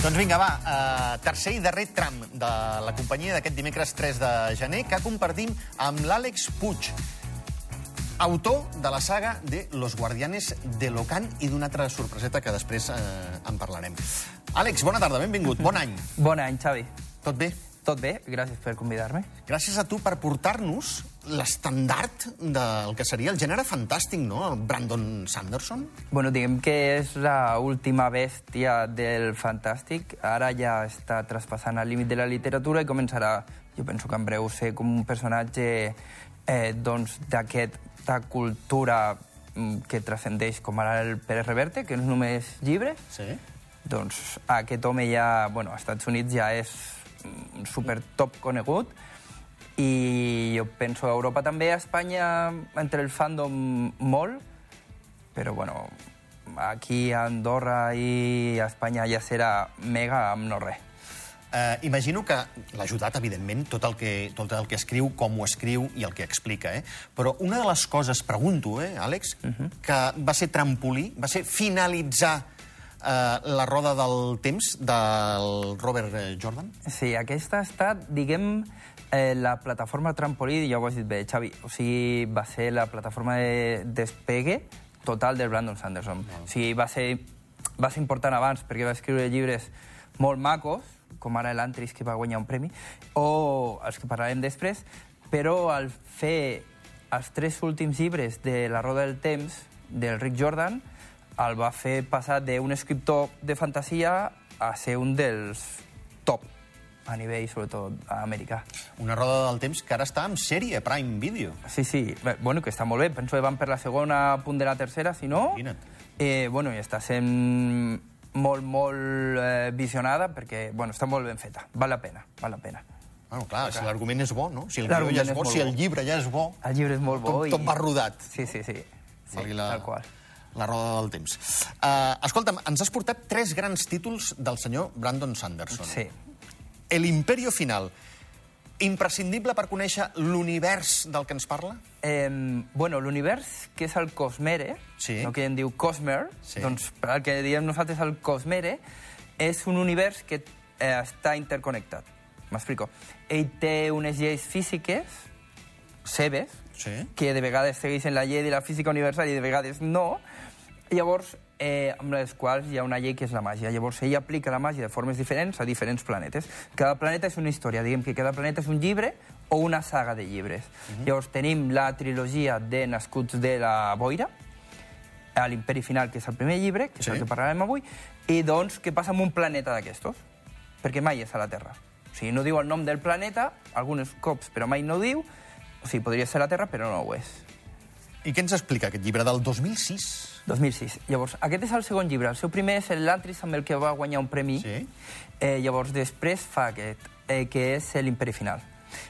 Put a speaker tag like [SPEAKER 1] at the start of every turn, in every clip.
[SPEAKER 1] Doncs vinga, va, uh, tercer i darrer tram de la companyia d'aquest dimecres 3 de gener que compartim amb l'Àlex Puig, autor de la saga de Los Guardianes de Locan i d'una altra sorpreseta que després eh, en parlarem. Àlex, bona tarda, benvingut, bon any.
[SPEAKER 2] Bon any, Xavi.
[SPEAKER 1] Tot bé?
[SPEAKER 2] Tot bé? Gràcies per convidar-me.
[SPEAKER 1] Gràcies a tu per portar-nos l'estandard del que seria el gènere fantàstic, no? El Brandon Sanderson.
[SPEAKER 2] Bueno, diguem que és la última bèstia del fantàstic. Ara ja està traspassant el límit de la literatura i començarà, jo penso que en breu, ser com un personatge eh, doncs, d'aquesta cultura mm, que transcendeix com ara el Pérez Reverte, que no és només llibres.
[SPEAKER 1] Sí.
[SPEAKER 2] Doncs aquest home ja, bueno, als Estats Units ja és mm, super top conegut i jo penso a Europa també, a Espanya entre el fandom molt, però bueno, aquí a Andorra i a Espanya ja serà mega amb no res.
[SPEAKER 1] Eh, imagino que l'ha ajudat, evidentment, tot el, que, tot el que escriu, com ho escriu i el que explica. Eh? Però una de les coses, pregunto, eh, Àlex, uh -huh. que va ser trampolí, va ser finalitzar eh, la roda del temps del Robert eh, Jordan?
[SPEAKER 2] Sí, aquesta ha estat, diguem, eh, la plataforma trampolí, ja ho has dit bé, Xavi, o sigui, va ser la plataforma de despegue total del Brandon Sanderson. O sigui, va ser, va ser important abans perquè va escriure llibres molt macos, com ara l'Antris, que va guanyar un premi, o els que parlarem després, però al fer els tres últims llibres de La Roda del Temps, del Rick Jordan, el va fer passar d'un escriptor de fantasia a ser un dels top a nivell, sobretot, americà.
[SPEAKER 1] Una roda del temps que ara està en sèrie, Prime Video.
[SPEAKER 2] Sí, sí, bé, bueno, que està molt bé. Penso que van per la segona, a punt de la tercera, si no...
[SPEAKER 1] Imagina't.
[SPEAKER 2] Eh, bueno, i està sent molt, molt eh, visionada perquè, bueno, està molt ben feta. Val la pena, val la pena.
[SPEAKER 1] Bueno, clar, si l'argument és bo, no? Si el guió ja és
[SPEAKER 2] és
[SPEAKER 1] bo, si el llibre ja és bo,
[SPEAKER 2] El llibre és molt bo
[SPEAKER 1] tot,
[SPEAKER 2] i...
[SPEAKER 1] tot va rodat.
[SPEAKER 2] Sí, sí, sí. sí
[SPEAKER 1] Valgui la-
[SPEAKER 2] Tal qual.
[SPEAKER 1] La roda del temps. Uh, escolta'm, ens has portat tres grans títols del senyor Brandon Sanderson.
[SPEAKER 2] Sí.
[SPEAKER 1] El Imperio Final. Imprescindible per conèixer l'univers del que ens parla?
[SPEAKER 2] Eh, bueno, l'univers, que és el Cosmere,
[SPEAKER 1] Sí.
[SPEAKER 2] no que en diu Cosmer,
[SPEAKER 1] Sí.
[SPEAKER 2] doncs al que diem nosaltres el Cosmere, és un univers que eh, està interconnectat. M'explico. Ell té unes lleis físiques seves,
[SPEAKER 1] Sí.
[SPEAKER 2] que de vegades segueixen la llei de la física universal i de vegades no, llavors, eh, amb les quals hi ha una llei que és la màgia. Llavors, ell aplica la màgia de formes diferents a diferents planetes. Cada planeta és una història, diguem que cada planeta és un llibre o una saga de llibres. Llavors, tenim la trilogia de Nascuts de la Boira, a l'Imperi Final, que és el primer llibre, que és
[SPEAKER 1] Sí.
[SPEAKER 2] el que parlarem avui, i doncs què passa amb un planeta d'aquestos? Perquè mai és a la Terra. O sigui, no diu el nom del planeta, alguns cops, però mai no diu. O sigui, podria ser la Terra, però no ho és.
[SPEAKER 1] I què ens explica aquest llibre del 2006?
[SPEAKER 2] 2006. Llavors, aquest és el segon llibre. El seu primer és l'Antris, amb el que va guanyar un premi.
[SPEAKER 1] Sí.
[SPEAKER 2] Eh, llavors, després fa aquest, eh, que és l'Imperi Final.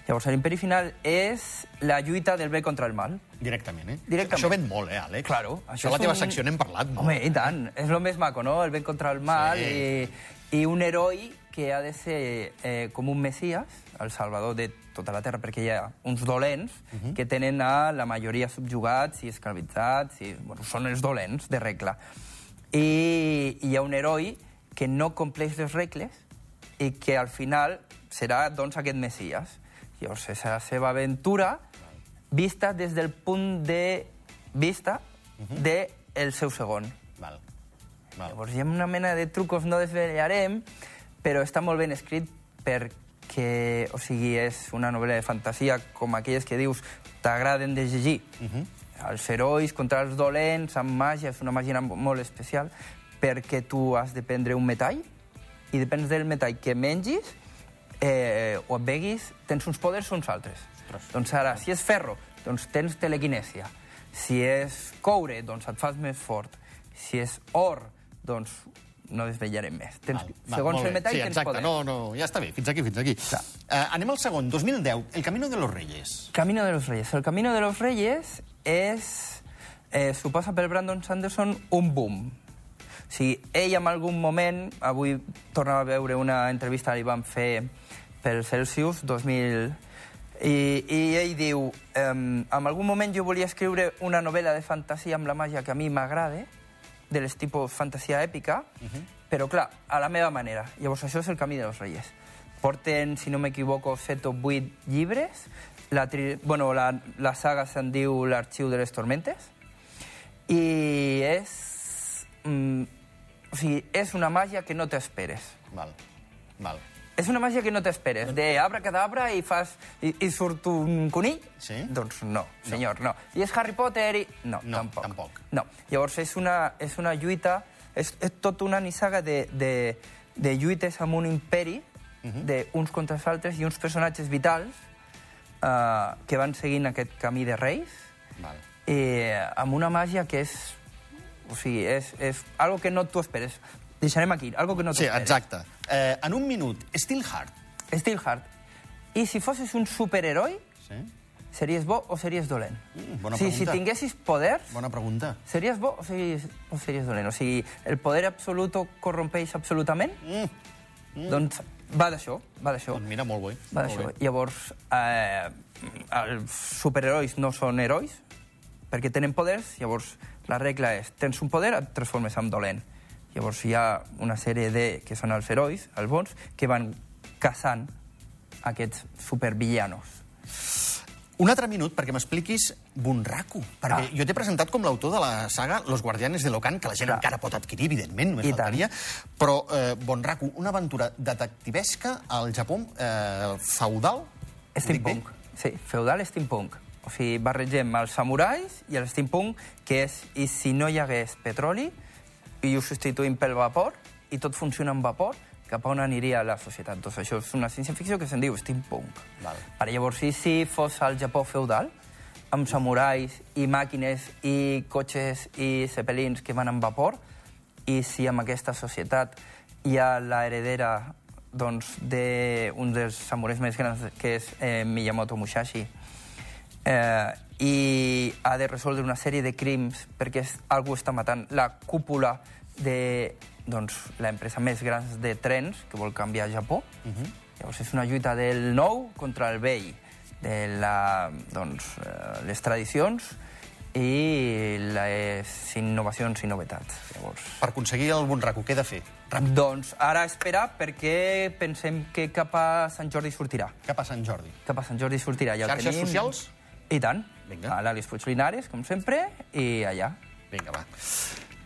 [SPEAKER 2] Llavors, l'Imperi Final és la lluita del bé contra el mal.
[SPEAKER 1] Directament, eh?
[SPEAKER 2] Directament.
[SPEAKER 1] Això ven molt, eh, Àlex?
[SPEAKER 2] Claro.
[SPEAKER 1] Això a la teva
[SPEAKER 2] un-
[SPEAKER 1] secció n'hem parlat molt.
[SPEAKER 2] Home, i tant. És el més maco, no? El bé contra el mal
[SPEAKER 1] Sí.
[SPEAKER 2] i, i un heroi que ha de ser eh, com un messies, el salvador de tota la Terra, perquè hi ha uns dolents
[SPEAKER 1] Mhm.
[SPEAKER 2] que tenen a la majoria subjugats i esclavitzats, i, bueno, són els dolents de regla. I, i hi ha un heroi que no compleix les regles i que al final serà doncs, aquest messies. Llavors, és la seva aventura vista des del punt de vista
[SPEAKER 1] Mhm.
[SPEAKER 2] de el seu segon.
[SPEAKER 1] Val. Val.
[SPEAKER 2] Llavors hi ha una mena de trucos, no desvetllarem, però està molt ben escrit perquè, o sigui, és una novel·la de fantasia com aquelles que dius t'agraden de llegir. Els herois contra els dolents, amb màgia, és una màgia molt especial, perquè tu has de prendre un metall i depèn del metall que mengis eh, o et beguis, tens uns poders o uns altres.
[SPEAKER 1] Ostres.
[SPEAKER 2] Doncs ara, si és ferro, doncs tens telequinèsia. Si és coure, doncs et fas més fort. Si és or, doncs no desvetllarem més. Tens,
[SPEAKER 1] Val, val,
[SPEAKER 2] segons el metall
[SPEAKER 1] sí,
[SPEAKER 2] tens
[SPEAKER 1] exacte.
[SPEAKER 2] poder.
[SPEAKER 1] No, no, ja està bé, fins aquí, fins aquí.
[SPEAKER 2] Clar.
[SPEAKER 1] Uh, anem al segon, 2010, El Camino de los Reyes.
[SPEAKER 2] Camino de los Reyes. El Camino de los Reyes és, eh, suposa per Brandon Sanderson un boom. O sigui, ell en algun moment, avui tornava a veure una entrevista que li van fer pel Celsius 2000, i, i ell diu, um, en algun moment jo volia escriure una novel·la de fantasia amb la màgia que a mi m'agrada, de les tipus fantasia èpica, però clar, a la meva manera. Llavors això és el camí de los Reyes. Porten, si no m'equivoco, 7 o 8 llibres. La, tri... bueno, la, la saga se'n diu L'arxiu de les tormentes. I és... Mm, o sigui, és una màgia que no t'esperes.
[SPEAKER 1] Val, val.
[SPEAKER 2] És una màgia que no t'esperes. De abracadabra i fas... I, i surt un conill?
[SPEAKER 1] Sí.
[SPEAKER 2] Doncs no, senyor, no. I és Harry Potter i... No,
[SPEAKER 1] No,
[SPEAKER 2] tampoc.
[SPEAKER 1] tampoc.
[SPEAKER 2] No. Llavors és una, és una lluita... És, és tot una nissaga de, de, de lluites amb un imperi,
[SPEAKER 1] Mhm.
[SPEAKER 2] d'uns contra els altres i uns personatges vitals uh, que van seguint aquest camí de reis
[SPEAKER 1] val.
[SPEAKER 2] eh, amb una màgia que és... O sigui, és, és algo que no t'ho esperes. Deixarem aquí, algo que no t'ho
[SPEAKER 1] Sí,
[SPEAKER 2] esperes.
[SPEAKER 1] exacte. Eh, en un minut, Steelheart.
[SPEAKER 2] Steelheart. I si fossis un superheroi,
[SPEAKER 1] Sí?
[SPEAKER 2] series bo o series dolent?
[SPEAKER 1] Mm, bona
[SPEAKER 2] si
[SPEAKER 1] pregunta.
[SPEAKER 2] tinguessis poders,
[SPEAKER 1] Bona pregunta.
[SPEAKER 2] series bo o series, o series dolent? O sigui, el poder absoluto corrompeix absolutament?
[SPEAKER 1] Mm.
[SPEAKER 2] Mm. Doncs va d'això, va d'això.
[SPEAKER 1] Doncs mira, molt bé.
[SPEAKER 2] Va d'això. Llavors, eh, els superherois no són herois perquè tenen poders, llavors la regla és tens un poder, et transformes en dolent. Llavors hi ha una sèrie de, que són els herois, els bons, que van caçant aquests supervillanos.
[SPEAKER 1] Un altre minut perquè m'expliquis Bunraku, perquè
[SPEAKER 2] Ah.
[SPEAKER 1] jo t'he presentat com l'autor de la saga Los Guardianes de l'Ocan, que la gent
[SPEAKER 2] Clar.
[SPEAKER 1] encara pot adquirir, evidentment, només
[SPEAKER 2] I tant.
[SPEAKER 1] faltaria, però eh, Bunraku, una aventura detectivesca al Japó eh, feudal.
[SPEAKER 2] Steampunk. Sí, feudal steampunk. O sigui, barregem els samurais i el steampunk, que és i si no hi hagués petroli i ho substituïm pel vapor i tot funciona amb vapor, cap a on aniria la societat. Doncs això és una ciència-ficció que se'n diu steampunk.
[SPEAKER 1] Val.
[SPEAKER 2] Ara, llavors, i si fos al Japó feudal, amb samurais i màquines i cotxes i zeppelins que van amb vapor, i si amb aquesta societat hi ha la heredera doncs, d'un dels samurais més grans, que és eh, Miyamoto Musashi, eh, i ha de resoldre una sèrie de crims perquè és, algú està matant la cúpula de doncs, l'empresa més gran de trens que vol canviar a Japó. Uh -huh. Llavors és una lluita del nou contra el vell, de la, doncs, eh, les tradicions i les innovacions i novetats. Llavors,
[SPEAKER 1] Per aconseguir el Bunraku, què he de fer? Ràpid,
[SPEAKER 2] doncs ara esperar perquè pensem que cap a Sant Jordi sortirà.
[SPEAKER 1] cap a Sant Jordi.
[SPEAKER 2] Cap a Sant Jordi sortirà. Ja
[SPEAKER 1] Xarxes
[SPEAKER 2] tenim.
[SPEAKER 1] socials?
[SPEAKER 2] I tant.
[SPEAKER 1] Vinga.
[SPEAKER 2] A l'Àlex Puig Linares, com sempre, i allà.
[SPEAKER 1] Vinga, va.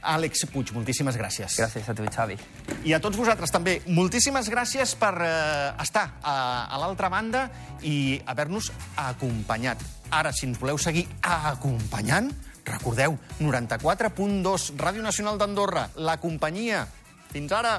[SPEAKER 1] Àlex Puig, moltíssimes gràcies.
[SPEAKER 2] Gràcies a tu, Xavi.
[SPEAKER 1] I a tots vosaltres també, moltíssimes gràcies per eh, estar a, a l'altra banda i haver-nos acompanyat. Ara, si ens voleu seguir acompanyant, recordeu, 94.2, Ràdio Nacional d'Andorra, la companyia. Fins ara!